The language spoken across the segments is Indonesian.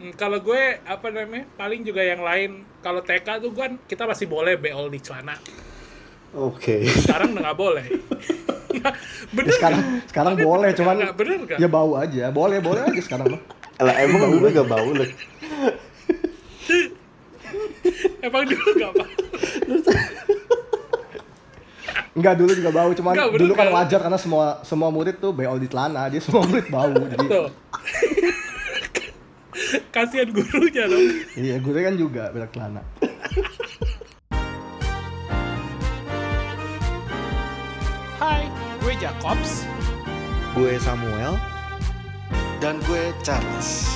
Hmm, kalau gue apa namanya paling juga yang lain kalau TK tuh kan kita masih boleh beol di celana Oke. sekarang udah nggak boleh bener Ya, sekarang nggak? sekarang Tapi boleh bener cuman nggak? bener nggak? ya bau aja boleh boleh aja sekarang mah Lah emang dulu gak bau loh. emang dulu nggak apa Enggak dulu juga bau cuman Enggak, bener dulu kan wajar karena semua semua murid tuh beol di celana dia semua murid bau jadi kasihan gurunya dong iya gue kan juga berak celana Hai gue Jacobs Gue Samuel. Dan gue Charles.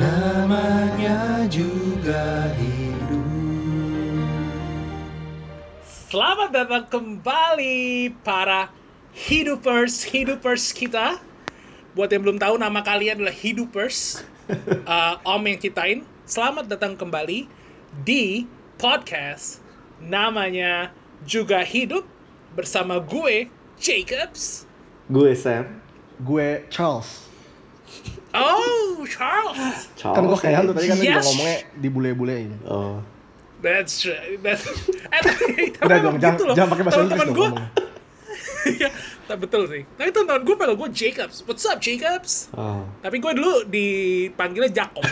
Namanya juga hidup. Selamat datang kembali para hidupers hidupers kita. Buat yang belum tahu nama kalian adalah hidupers. Uh, om yang ciptain. Selamat datang kembali di podcast namanya juga hidup bersama gue Jacobs. Gue Sam. gue Charles Oh Charles, Charles. kan gue kayak lu tadi kan juga Yes. ngomongnya dibule-bulein Oh. that's right. That's, eh, tapi, tapi udah dong jangan, gitu loh. jangan pakai bahasa Inggris dong gue, ngomongnya Iya, tak betul sih. Tapi teman-teman gue panggil gue Jacobs. What's up Jacobs? Oh. Tapi gue dulu dipanggilnya Jacob.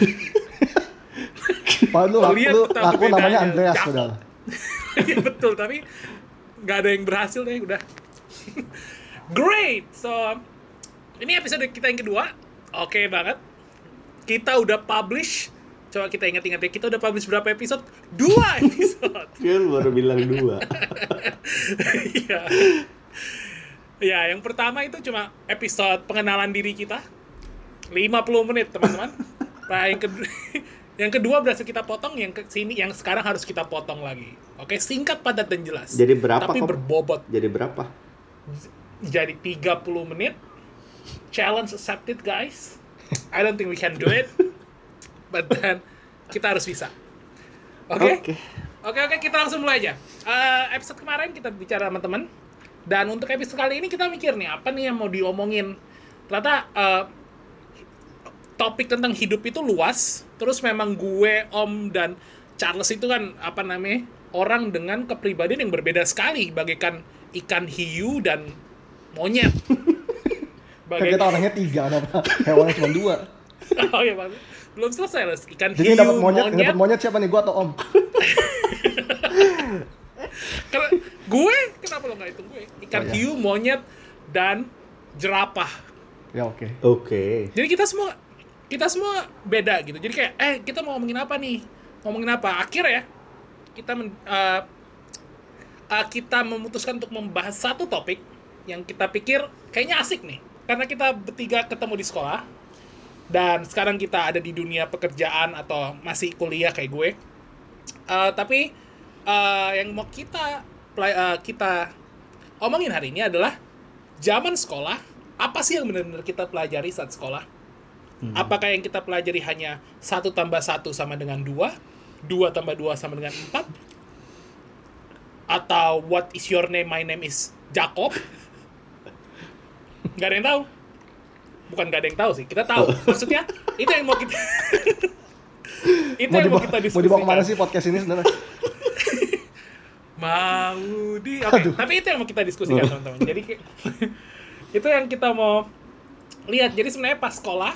Padahal lu, Lihat lu ngaku namanya. Andreas udah Iya betul, tapi nggak ada yang berhasil deh, udah. Great, so ini episode kita yang kedua. Oke banget. Kita udah publish. Coba kita ingat-ingat ya, kita udah publish berapa episode? Dua episode. Kan baru bilang dua. Iya. Ya, yang pertama itu cuma episode pengenalan diri kita. 50 menit, teman-teman. Nah, yang kedua, yang kedua berhasil kita potong, yang ke sini yang sekarang harus kita potong lagi. Oke, singkat, padat dan jelas. Jadi berapa, Tapi Kom? berbobot. Jadi berapa? Jadi 30 menit. Challenge accepted, guys. I don't think we can do it. But then kita harus bisa. Oke? Oke. Oke oke kita langsung mulai aja. Eh, episode kemarin kita bicara sama teman dan untuk episode kali ini kita mikir nih apa nih yang mau diomongin. Ternyata eh, topik tentang hidup itu luas. Terus memang gue Om dan Charles itu kan apa namanya orang dengan kepribadian yang berbeda sekali bagaikan ikan hiu dan monyet. kan kita orangnya tiga kenapa hewannya cuma dua oh iya Bang. belum selesai Les. Ikan jadi hiu, dapat monyet yang dapat monyet siapa nih gua atau om Karena gue kenapa lo nggak hitung gue? Ikan Oh, iya. hiu, monyet, dan jerapah. ya oke Oke. Jadi kita semua kita semua beda gitu. Jadi kayak eh kita mau ngomongin apa nih? Ngomongin apa? Akhir ya kita men- eh, eh, kita memutuskan untuk membahas satu topik yang kita pikir kayaknya asik nih. Karena kita bertiga ketemu di sekolah dan sekarang kita ada di dunia pekerjaan atau masih kuliah kayak gue. Eh, tapi eh, yang mau kita eh, kita omongin hari ini adalah zaman sekolah. Apa sih yang benar-benar kita pelajari saat sekolah? Apakah yang kita pelajari hanya satu tambah satu sama dengan dua, dua tambah dua sama dengan empat, atau what is your name? My name is Jacob. Gak ada yang tahu. Bukan gak ada yang tahu sih. Kita tahu. Maksudnya itu yang mau kita. itu mau yang mau dibawa kita mau diskusikan. dibawa ke mana sih podcast ini sebenarnya Mau di Oke, Aduh. tapi itu yang mau kita diskusikan teman-teman. Jadi itu yang kita mau lihat. Jadi sebenarnya pas sekolah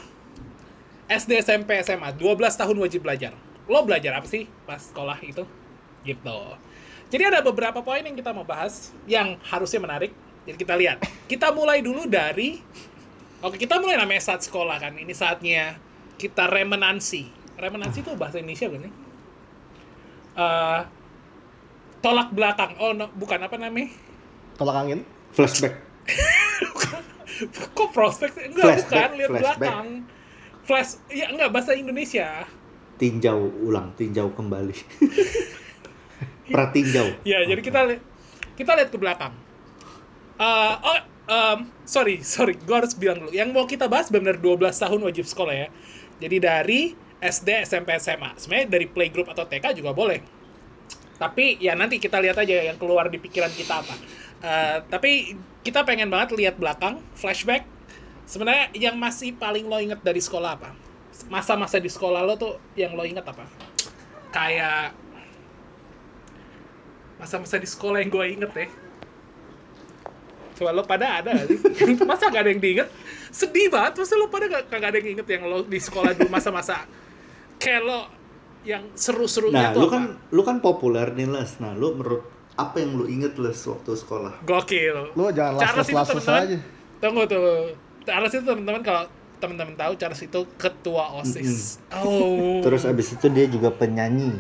SD, SMP, SMA 12 tahun wajib belajar. Lo belajar apa sih pas sekolah itu? Gitu. Jadi ada beberapa poin yang kita mau bahas yang harusnya menarik. Jadi kita lihat. Kita mulai dulu dari Oke, kita mulai namanya saat sekolah kan. Ini saatnya kita remenansi. Remenansi itu bahasa Indonesia bukan sih? Eh, tolak belakang. Oh, no, bukan apa namanya? tolak angin Flashback. Kok prospek? Enggak, Flashback, bukan. Lihat flashback. belakang. Flash, ya enggak bahasa Indonesia. Tinjau ulang, tinjau kembali. Pratinjau. Ya, jadi kita li- kita lihat ke belakang. Eh, oh, em, sorry, sorry, gue harus bilang dulu. Yang mau kita bahas benar 12 tahun wajib sekolah ya. Jadi dari SD, SMP, SMA. Sebenarnya dari playgroup atau TK juga boleh. Tapi ya nanti kita lihat aja yang keluar di pikiran kita apa. Eh, tapi kita pengen banget lihat belakang, flashback, sebenarnya yang masih paling lo inget dari sekolah apa? Masa-masa di sekolah lo tuh yang lo inget apa? Kayak masa-masa di sekolah yang gue inget ya. Coba lo pada ada sih? masa gak ada yang diinget sedih banget masa lo pada gak, gak ada yang inget yang lo di sekolah dulu masa-masa? Kayak lo yang seru-serunya Nah, tuh lu apa? kan lu kan populer nih Les. Nah, lu menurut apa yang lu inget Les waktu sekolah? gokil Lu jangan Charles langsung itu teman-teman aja. tunggu tuh Charles itu teman-teman kalau teman-teman tahu Charles itu ketua osis oh Terus abis itu dia juga penyanyi.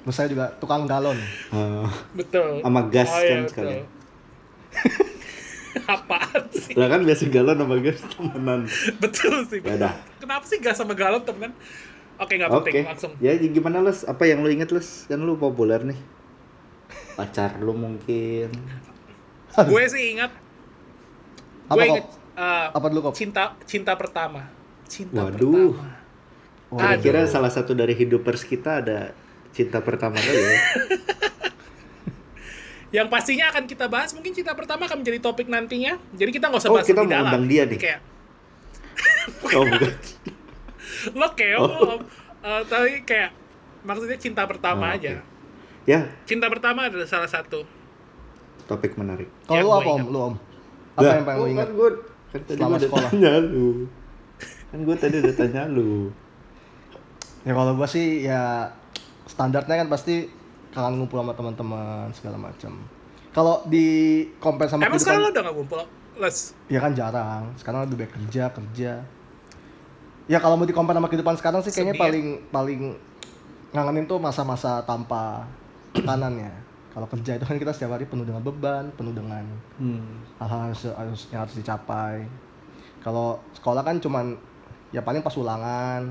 Terus saya juga tukang galon. Eh, betul sama gas Oh, iya, kan sekalian. Apaan sih Lah kan biasa galon sama gas temenan. betul sih Ya udah. kenapa sih gas sama galon temenan oke nggak Oke. penting langsung Ya jadi gimana Les? Apa yang lu inget Les? Kan lu populer nih. Pacar lu mungkin. gue sih ingat Apa gue kok? ingat uh, Apa dulu kok? cinta cinta pertama cinta Waduh. pertama Oh, Aduh. Kira salah satu dari hidupers kita ada cinta pertama kali ya. yang pastinya akan kita bahas mungkin cinta pertama akan menjadi topik nantinya jadi kita nggak usah Oh, bahas kita lebih mau dalam undang dia nih. kayak Oh, bukan. lo keo Oh. eh, tapi kayak maksudnya cinta pertama Oh, aja oke. Ya, cinta pertama adalah salah satu topik menarik. Kalau Yang lu apa om? Lu om? Apa yang paling lu oh, ingat? Kan gue kan tadi selama sekolah? tanya lu. Kan gue tadi udah tanya lu. Ya kalau gua sih ya standarnya kan pasti kangen ngumpul sama teman-teman segala macam. Kalau di compare sama emang sekarang lo kehidupan, udah nggak ngumpul les ya kan jarang. Sekarang lebih banyak kerja kerja. Ya kalau mau di compare sama kehidupan sekarang sih kayaknya Sedih ya? paling paling ngangenin tuh masa-masa tanpa tekanannya. Kalau kerja itu kan kita setiap hari penuh dengan beban, penuh dengan Hmm. hal-hal harus, harus yang harus dicapai. Kalau sekolah kan cuman ya paling pas ulangan,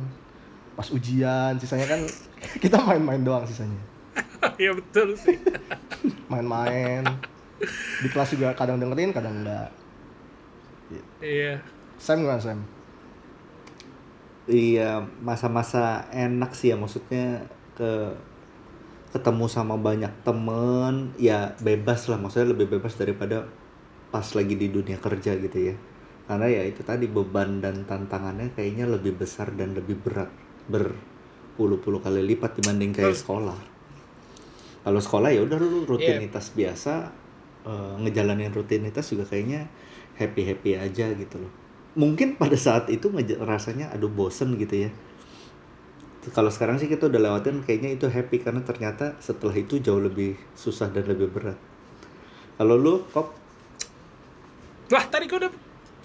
pas ujian, sisanya kan kita main-main doang sisanya. ya betul sih Main-main. Di kelas juga kadang dengerin, kadang enggak. iya Sam gimana Sam? Iya, masa-masa enak sih ya maksudnya ke ketemu sama banyak temen ya bebas lah maksudnya lebih bebas daripada pas lagi di dunia kerja gitu ya karena ya itu tadi beban dan tantangannya kayaknya lebih besar dan lebih berat berpuluh-puluh kali lipat dibanding kayak sekolah kalau sekolah ya udah lu rutinitas biasa eh, ngejalanin rutinitas juga kayaknya happy happy aja gitu loh mungkin pada saat itu rasanya aduh bosen gitu ya kalau sekarang sih kita udah lewatin kayaknya itu happy karena ternyata setelah itu jauh lebih susah dan lebih berat kalau lu kok Wah, tadi gue udah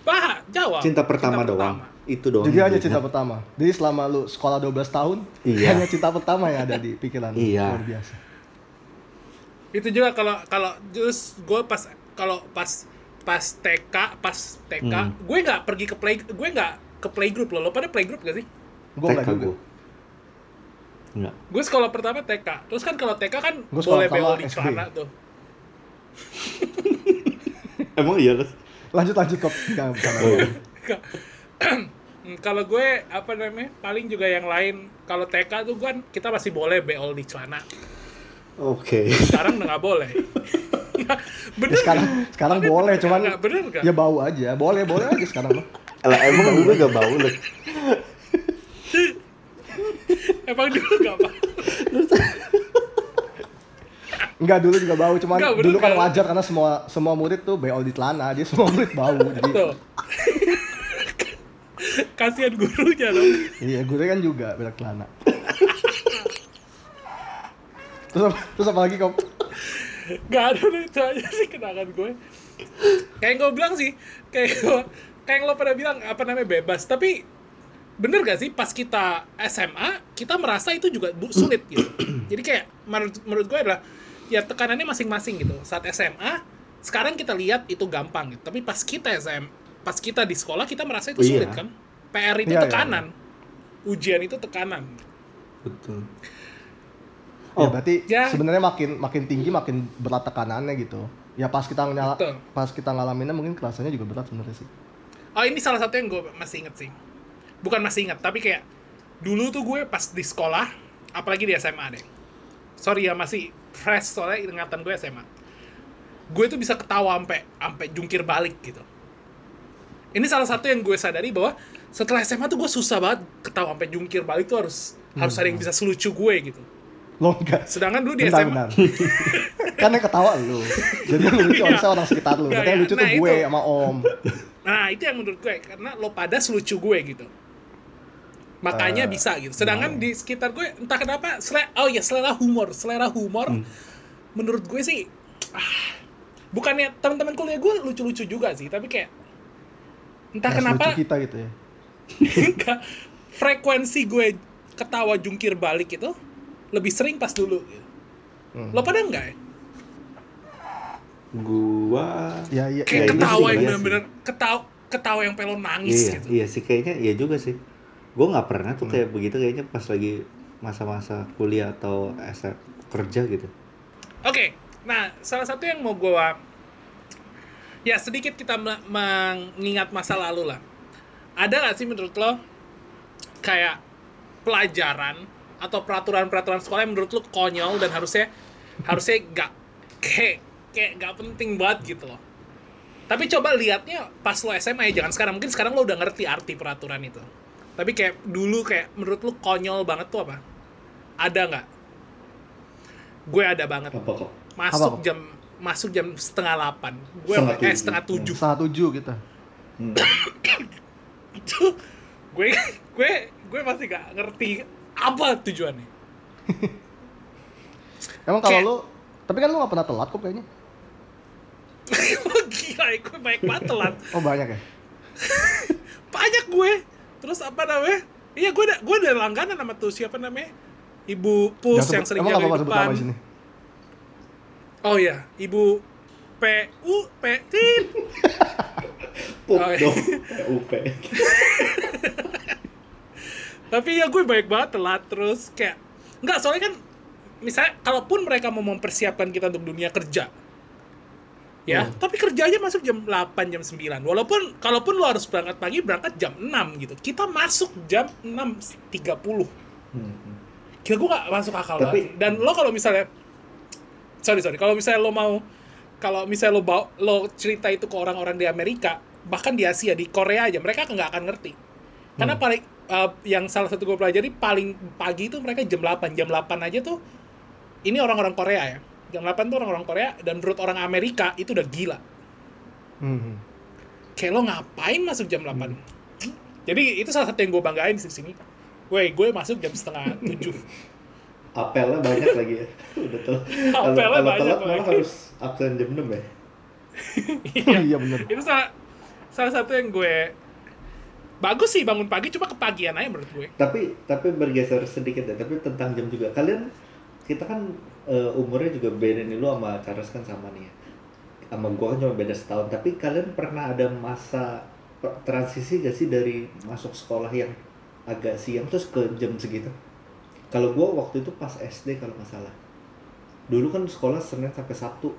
bah, jawab. cinta pertama doang itu doang Jadi hanya cinta pertama. Jadi selama lu sekolah 12 tahun, Iya. hanya cinta pertama yang ada di pikiran. lu. Iya. Luar biasa. Itu juga kalau kalau terus gue pas kalau pas pas TK, pas TK, Hmm. gue nggak pergi ke play gue nggak ke playgroup loh. Lo pada playgroup gak sih? Gue TK enggak juga. Enggak. Gue sekolah pertama TK. Terus kan kalau TK kan Gua boleh beo di celana tuh. emang iya Les? Lanjut lanjut kok. Oh, iya. Kalau gue apa namanya paling juga yang lain kalau TK tuh kan kita masih boleh beol di celana oke sekarang udah nggak boleh bener Ya, sekarang nggak? sekarang Bener boleh cuman bener nggak? ya bau aja. Boleh boleh aja sekarang mah. lah emang dulu gak bau Les? emang dulu nggak apa Enggak dulu juga bau, cuman Enggak, bener dulu kan nggak? wajar karena semua semua murid tuh beol di celana, dia semua murid bau. Jadi kasihan gurunya dong iya, gue kan juga berak celana. Terus apa, terus apa lagi kok? nggak ada udah itu aja sih kenangan gue. Kayak yang gue bilang sih kayak gua- kayak yang lo pada bilang apa namanya bebas. Tapi bener gak sih pas kita SMA kita merasa itu juga sulit gitu. Jadi kayak menurut menurut gue adalah ya tekanannya masing-masing gitu. Saat SMA sekarang kita lihat itu gampang gitu. Tapi pas kita SM pas kita di sekolah kita merasa itu Oh, iya. sulit kan. PR itu Iya, iya, tekanan. ujian itu tekanan. Betul Oh, Oh, ya, berarti ya. sebenarnya makin makin tinggi makin berat tekanannya gitu. Ya pas kita nyala, Betul. pas kita ngalaminnya mungkin kerasanya juga berat sebenarnya sih. Oh ini salah satu yang gue masih inget sih. Bukan masih inget, tapi kayak dulu tuh gue pas di sekolah, apalagi di SMA deh. Sorry ya masih fresh soalnya ingatan gue SMA. gue tuh bisa ketawa sampai sampai jungkir balik gitu ini salah satu yang gue sadari bahwa setelah SMA tuh gue susah banget ketawa sampai jungkir balik tuh harus harus ada yang bisa selucu gue gitu Lo enggak. sedangkan dulu di Bentar, SMA bentar. kan yang ketawa lu. Jadi yang lucu harusnya orang sekitar lu. Berarti yang iya. lucu tuh Nah, gue itu. sama Om. Nah, itu yang menurut gue karena lo pada selucu gue gitu. Makanya Eh, bisa gitu. Sedangkan di sekitar gue entah kenapa selera oh ya selera humor, selera humor Hmm. menurut gue sih ah, bukannya teman-teman kuliah gue lucu-lucu juga sih, tapi kayak entah Yang kenapa kita gitu ya. frekuensi gue ketawa jungkir balik itu lebih sering pas dulu. gitu. Hmm. Lo pada enggak ya? Gua Ya iya. Kayak Kayaknya ketawa sih yang iya bener-bener ketawa ketawa yang pelo nangis iya, gitu. iya sih kayaknya iya juga sih. Gue nggak pernah tuh Hmm. kayak begitu kayaknya pas lagi masa-masa kuliah atau SM, kerja gitu. Oke, nah salah satu yang mau gue ya sedikit kita me- mengingat masa lalu lah. Ada nggak sih menurut lo kayak pelajaran atau peraturan-peraturan sekolah yang menurut lo konyol dan harusnya harusnya gak kayak kayak gak penting banget gitu loh. Tapi coba lihatnya pas lo SMA ya, jangan sekarang. Mungkin sekarang lo udah ngerti arti peraturan itu. Tapi kayak dulu kayak menurut lo konyol banget tuh apa? Ada nggak? Gue ada banget Apa kok? masuk Apa? jam masuk jam setengah delapan gue Setengah eh setengah tujuh Setengah tujuh kita. Hmm. itu gue gue gue masih gak ngerti apa tujuannya Emang kalau lu tapi kan lu gak pernah telat kok kayaknya. gila gue banyak banget telat Oh banyak ya? banyak gue terus apa namanya iya gue udah gue udah langganan sama tuh siapa namanya ibu pus Jangan yang sering jaga apa-apa di sebut depan nama di sini. oh iya ibu P U P tit Pup Oh, iya. dong. UP. Tapi ya gue baik banget telat terus kayak nggak soalnya kan misalnya kalaupun mereka mau mempersiapkan kita untuk dunia kerja ya Hmm. tapi kerjanya masuk jam 8 jam 9 walaupun kalaupun lo harus berangkat pagi berangkat jam 6 gitu kita masuk jam 6.30 Hmm. kira gue gak masuk akal Tapi- banget. dan lo kalau misalnya sorry sorry kalau misalnya lo mau kalau misalnya lo bawa, lo cerita itu ke orang-orang di Amerika bahkan di Asia di Korea aja mereka nggak akan ngerti karena Hmm. paling uh, yang salah satu gue pelajari paling pagi itu mereka jam 8 jam 8 aja tuh ini orang-orang Korea ya jam 8 tuh orang-orang Korea dan menurut orang Amerika itu udah gila Hmm. kayak lo ngapain masuk jam 8 jadi itu salah satu yang gue banggain di sini Woi, gue masuk jam setengah tujuh. Apelnya banyak lagi ya. Udah tuh. Apelnya kalau banyak telat malah harus absen jam 6 ya. iya bener. itu salah salah satu yang gue bagus sih bangun pagi cuma kepagian aja menurut gue Tapi tapi bergeser sedikit ya, tapi tentang jam juga. Kalian kita kan eh, umurnya juga beda nih lu sama Charles kan sama nih ya. Sama gua kan cuma beda setahun, tapi kalian pernah ada masa transisi gak sih dari masuk sekolah yang agak siang terus ke jam segitu? Kalau gua waktu itu pas SD kalau nggak salah. Dulu kan sekolah Senin sampai Sabtu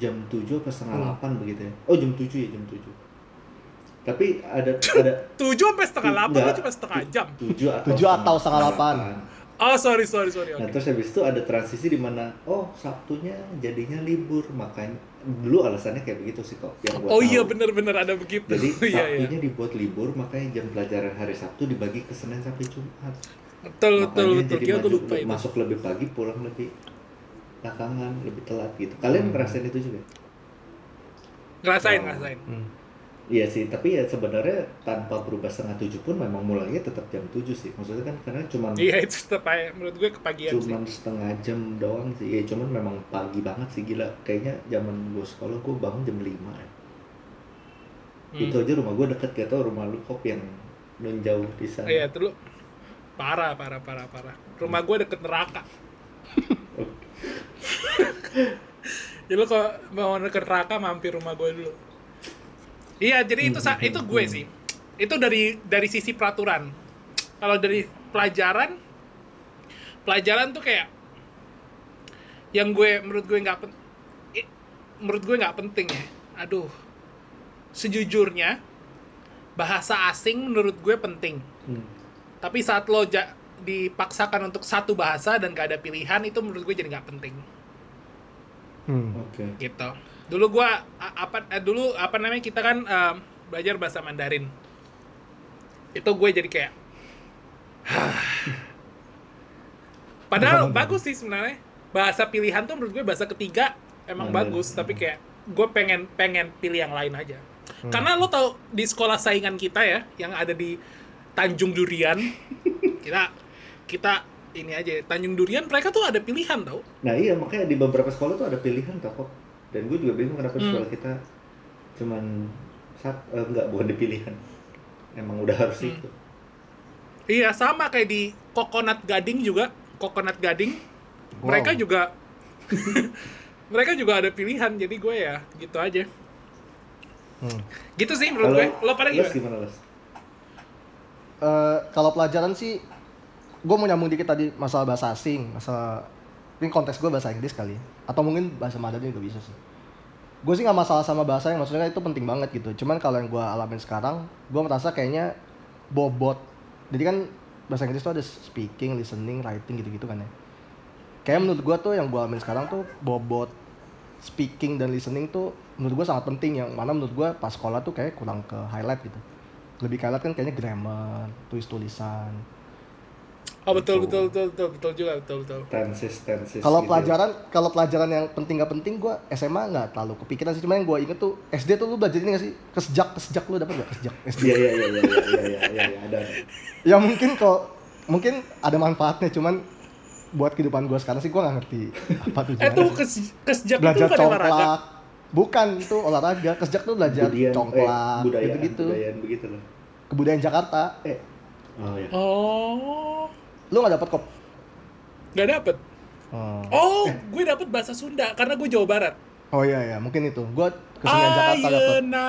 jam 7 atau setengah 8 begitu ya. Oh jam 7 ya jam 7. Tapi ada ada tujuh sampai setengah delapan cuma setengah jam 7 atau Tujuh atau setengah delapan. oh sorry sorry sorry Nah oke terus habis itu ada transisi di mana oh Sabtunya jadinya libur makanya dulu alasannya kayak begitu sih kok yang gua oh tahu. iya bener-bener ada begitu Jadi iya iya Sabtunya dibuat libur makanya jam pelajaran hari Sabtu dibagi ke Senin sampai Jumat. betul betul Makanya betul jadi gila gue maju- lupa itu masuk lebih pagi pulang lebih belakangan lebih telat gitu. Kalian Hmm. ngerasain itu juga? ngerasain Oh. ngerasain Hmm. Iya sih, tapi ya sebenarnya tanpa berubah setengah tujuh pun memang mulainya tetap jam tujuh sih. Maksudnya kan karena cuman iya itu tetap menurut gue kepagian sih. cuman setengah jam doang sih. Ya cuman memang pagi banget sih gila. Kayaknya zaman gue sekolah gue bangun jam 5 ya. Hmm. itu aja rumah gue deket gak tau rumah lu kop yang nun jauh di sana. Iya itu lu parah parah parah parah. Rumah gue deket neraka. Jadi lu kalau mau deket neraka mampir rumah gue dulu iya jadi itu sa- itu gue sih. Itu dari dari sisi peraturan. Kalau dari pelajaran pelajaran tuh kayak yang gue menurut gue nggak pen, menurut gue nggak penting ya. Aduh. Sejujurnya bahasa asing menurut gue penting. Hmm. tapi saat lo ja- dipaksakan untuk satu bahasa dan gak ada pilihan itu menurut gue jadi nggak penting. Hmm. oke. Gitu Dulu gua apa eh, dulu apa namanya kita kan em, belajar bahasa Mandarin. Itu gue jadi kayak Padahal bagus sih sebenarnya. Bahasa pilihan tuh menurut gue bahasa ketiga emang Mandarin. bagus, tapi kayak gue pengen pengen pilih yang lain aja. Hmm. Karena lo tau di sekolah saingan kita ya, yang ada di Tanjung Durian, kita kita ini aja Tanjung Durian mereka tuh ada pilihan tau. Nah iya makanya di beberapa sekolah tuh ada pilihan tau kok. Dan gue juga bingung kenapa di Hmm. sekolah kita cuman sat, eh, enggak bukan di pilihan. Emang udah harus Hmm. itu. Iya sama kayak di Coconut Gading juga, Coconut Gading, Wow. mereka juga mereka juga ada pilihan. Jadi gue ya gitu aja. Hmm. Gitu sih menurut gue. Lo pada Les gimana? gimana les? Eh, kalau pelajaran sih gue mau nyambung dikit tadi masalah bahasa asing masalah ini konteks gue bahasa Inggris kali. Atau mungkin bahasa Mandarin juga bisa sih. Gue sih nggak masalah sama bahasa yang maksudnya itu penting banget gitu. Cuman kalau yang gue alamin sekarang gue merasa kayaknya bobot. Jadi kan bahasa Inggris tuh ada speaking listening writing gitu-gitu kan ya. Kayak menurut gue tuh yang gue alamin sekarang tuh bobot. Speaking dan listening tuh menurut gue sangat penting yang mana menurut gue pas sekolah tuh kayak kurang ke highlight gitu. Lebih ke highlight kan kayaknya grammar tulis tulisan Oh betul gitu. betul betul betul betul juga betul betul. Tensis tensis. Kalau gitu. Ya. pelajaran kalau pelajaran yang penting gak penting gue SMA gak terlalu kepikiran sih cuman yang gue inget tuh SD tuh lu belajar ini gak sih kesejak kesejak lu dapat gak kesejak SD. Iya iya iya, iya iya iya iya iya iya ada. Ya mungkin kok mungkin ada manfaatnya cuman buat kehidupan gue sekarang sih gue nggak ngerti apa tujuannya. Eh, itu kes, kesejak belajar itu congklak. Bukan itu olahraga kesejak tuh belajar Budian, congklak eh, budaya, gitu gitu. Budayaan begitu loh. Kebudayaan Jakarta. Eh, Oh ya. Oh, lu nggak dapat kok nggak dapet. oh. Oh, gue dapet bahasa Sunda karena gue Jawa Barat. oh iya iya mungkin itu gue kesenian Jakarta Ayeuna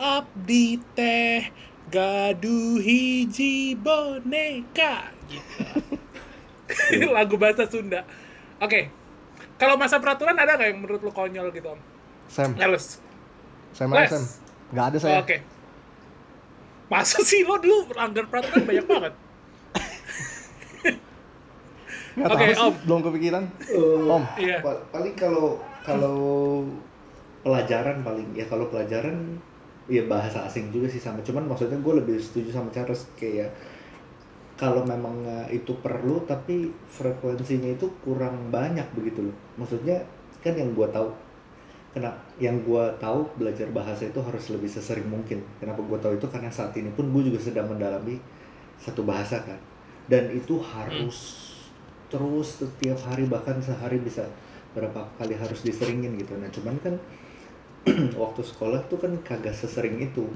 abdi teh gaduh hiji boneka gitu. Lagu bahasa Sunda. Oke. Kalau masa peraturan ada nggak yang menurut lo konyol gitu, Om? Sam Males. Sam Les. Sam nggak ada Oh, saya Oke. Masa sih lo dulu melanggar peraturan banyak banget? Oke, tahu sih Om. belum kepikiran Eh, Om Iya. Pa- paling kalau kalau pelajaran paling ya kalau pelajaran ya bahasa asing juga sih sama cuman maksudnya gue lebih setuju sama Charles kayak kalau memang itu perlu tapi frekuensinya itu kurang banyak begitu loh maksudnya kan yang gue tahu kena yang gue tahu belajar bahasa itu harus lebih sesering mungkin. Kenapa gue tahu itu? Karena saat ini pun gue juga sedang mendalami satu bahasa kan. Dan itu harus terus setiap hari bahkan sehari bisa berapa kali harus diseringin gitu. Nah cuman kan waktu sekolah tuh kan kagak sesering itu.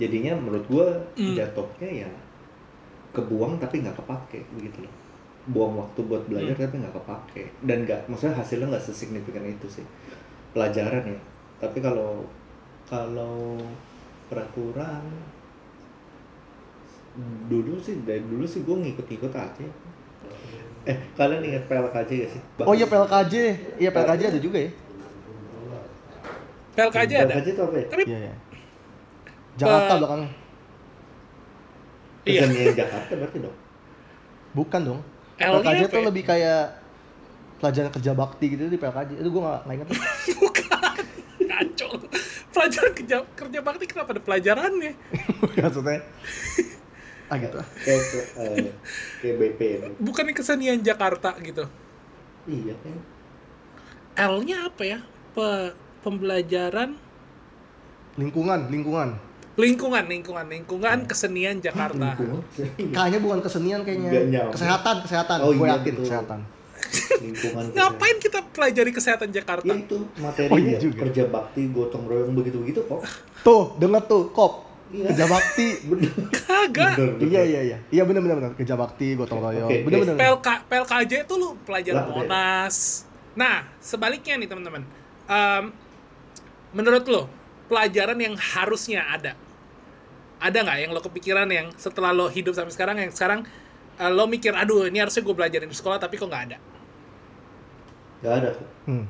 Jadinya menurut gue Hmm. jatuhnya ya kebuang tapi nggak kepake begitu loh buang waktu buat belajar tapi nggak kepake. Dan nggak maksudnya hasilnya nggak sesignifikan itu sih. Pelajaran ya. Tapi kalau kalau peraturan dulu sih dari dulu sih gue ngikut-ngikut aja. Eh kalian ingat PLKJ gak sih? Oh iya PLKJ iya PLKJ ada juga ya. PLKJ ada. PLKJ itu apa ya? Tapi iya iya. Jakarta Eh, belakangnya. iya. Jakarta berarti dong? Bukan dong PLKJ tuh ya? lebih kayak pelajaran kerja bakti gitu di PLKJ itu gue gak, gak inget Bukan. Ngaco. Pelajaran kerja kerja bakti kenapa ada pelajarannya? maksudnya ah gitu kayak ke- eh, kayak BP ya Bukan kesenian Jakarta gitu. iya kan L-nya apa ya? Pe- pembelajaran lingkungan lingkungan lingkungan, lingkungan, lingkungan kesenian Jakarta. kayaknya bukan kesenian kayaknya kesehatan kesehatan Oh, gue iya, yakin betul. kesehatan lingkungan Ngapain kita pelajari kesehatan Jakarta? ya itu materi Oh, iya ya, juga. kerja bakti gotong royong begitu begitu kok tuh denger tuh kop Iya. kerja bakti Kagak. iya iya iya iya bener bener bener kerja bakti gotong royong Oke, bener guys. bener PLK, PLKJ itu lu pelajaran Lah. Monas. Nah, sebaliknya nih teman-teman. Em, menurut lo, pelajaran yang harusnya ada, ada nggak yang lo kepikiran yang setelah lo hidup sampai sekarang, yang sekarang eh, lo mikir, aduh ini harusnya gue belajarin di sekolah tapi kok nggak ada. nggak ada hmm.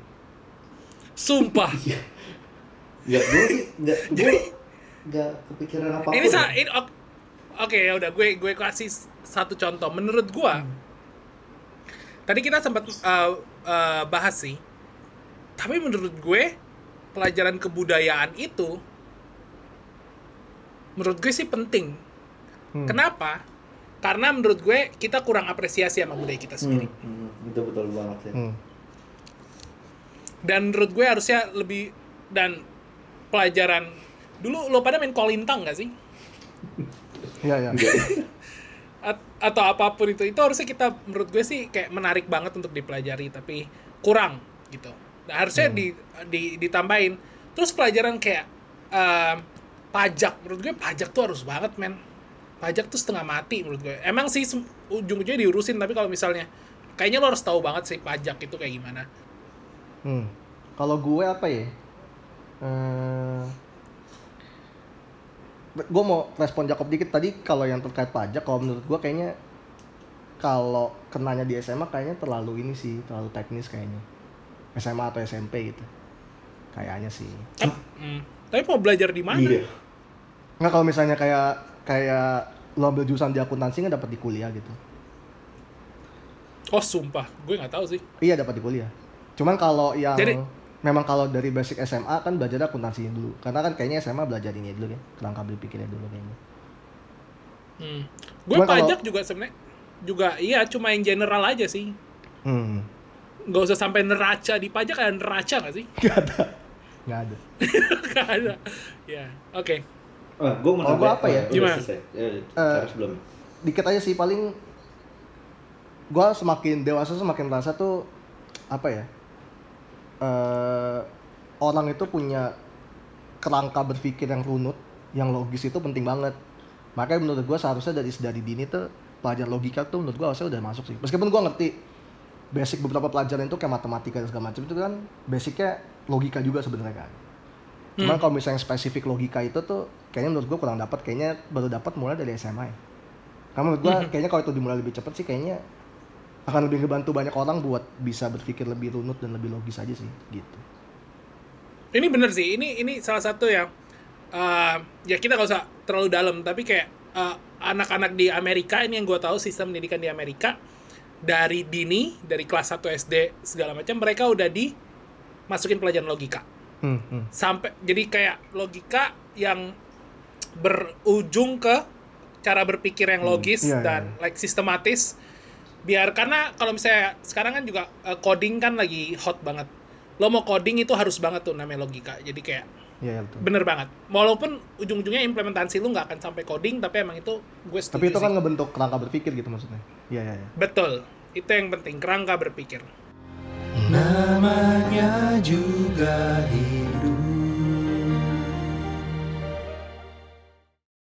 Sumpah. nggak gue sih nggak gue nggak kepikiran apa ini sa ini ok- oke ya udah gue gue kasih satu contoh. Menurut gua, tadi kita sempat eh, eh, bahas sih tapi menurut gue pelajaran kebudayaan itu menurut gue sih penting. Hmm. kenapa? Karena menurut gue kita kurang apresiasi sama budaya kita sendiri. Hmm, hmm, betul betul banget ya. Hmm. dan menurut gue harusnya lebih dan pelajaran dulu lo pada main kolintang gak sih? Iya, iya. At- atau apa pun itu itu harusnya kita menurut gue sih kayak menarik banget untuk dipelajari tapi kurang gitu. Nah, harusnya di, di ditambahin. Terus pelajaran kayak eh, pajak menurut gue pajak tuh harus banget men. Pajak tuh setengah mati menurut gue. Emang sih ujung-ujungnya diurusin tapi kalau misalnya kayaknya lo harus tahu banget sih pajak itu kayak gimana. Hmm. Kalau gue apa ya? Eh, gue mau respon Jacob dikit. Tadi kalau yang terkait pajak kalau menurut gue kayaknya kalau kenanya di SMA kayaknya terlalu ini sih terlalu teknis kayaknya. SMA atau SMP gitu kayaknya sih. Hmm. tapi mau belajar di mana? Iya. nggak kalau misalnya kayak kayak lo ambil jurusan di akuntansi nggak dapat di kuliah gitu. Oh sumpah. Gue nggak tahu sih. Iya dapat di kuliah. Cuman kalau yang Jadi- memang kalau dari basic SMA kan belajar akuntansinya dulu. Karena kan kayaknya SMA belajar ini dulu kan kerangka berpikirnya dulu kayaknya. Hmm. Gue kalau- pajak juga sebenarnya. Juga iya cuma yang general aja sih. hmm. Nggak usah sampai neraca di pajak ada neraca nggak sih? nggak ada nggak ada Nggak ada. Ya, oke. Wah, gue mau nanya- apa ya? udah Gimana? selesai. Eh, Eh, harus belum. dikit aja sih paling gua semakin dewasa semakin merasa tuh apa ya eh orang itu punya kerangka berpikir yang runut yang logis itu penting banget makanya menurut gua seharusnya dari dari dini tuh pelajaran logika tuh menurut gua harusnya udah masuk sih meskipun gua ngerti basic beberapa pelajaran itu kayak matematika dan segala macam itu kan basicnya logika juga sebenarnya kan cuman kalau misalnya spesifik logika itu tuh kayaknya menurut gua kurang dapat kayaknya baru dapat mulai dari SMA ya karena menurut gua kayaknya kalau itu dimulai lebih cepat sih kayaknya akan lebih ngebantu banyak orang buat bisa berpikir lebih runut dan lebih logis aja sih gitu. Ini bener sih. Ini ini salah satu yang eh, ya kita nggak usah terlalu dalam, tapi kayak eh, anak-anak di Amerika ini yang gue tahu sistem pendidikan di Amerika dari dini dari kelas 1 SD segala macam mereka udah dimasukin pelajaran logika. Hmm, hmm. sampai jadi kayak logika yang berujung ke cara berpikir yang logis iya, dan iya. like sistematis biar karena kalau misalnya sekarang kan juga eh, coding kan lagi hot banget lo mau coding itu harus banget tuh namanya logika jadi kayak Iya, iya betul. bener banget walaupun ujung-ujungnya implementasi lu nggak akan sampai coding tapi emang itu gue setuju Tapi itu sih. kan ngebentuk kerangka berpikir gitu maksudnya. Iya, iya, iya. betul itu yang penting kerangka berpikir Namanya juga hidup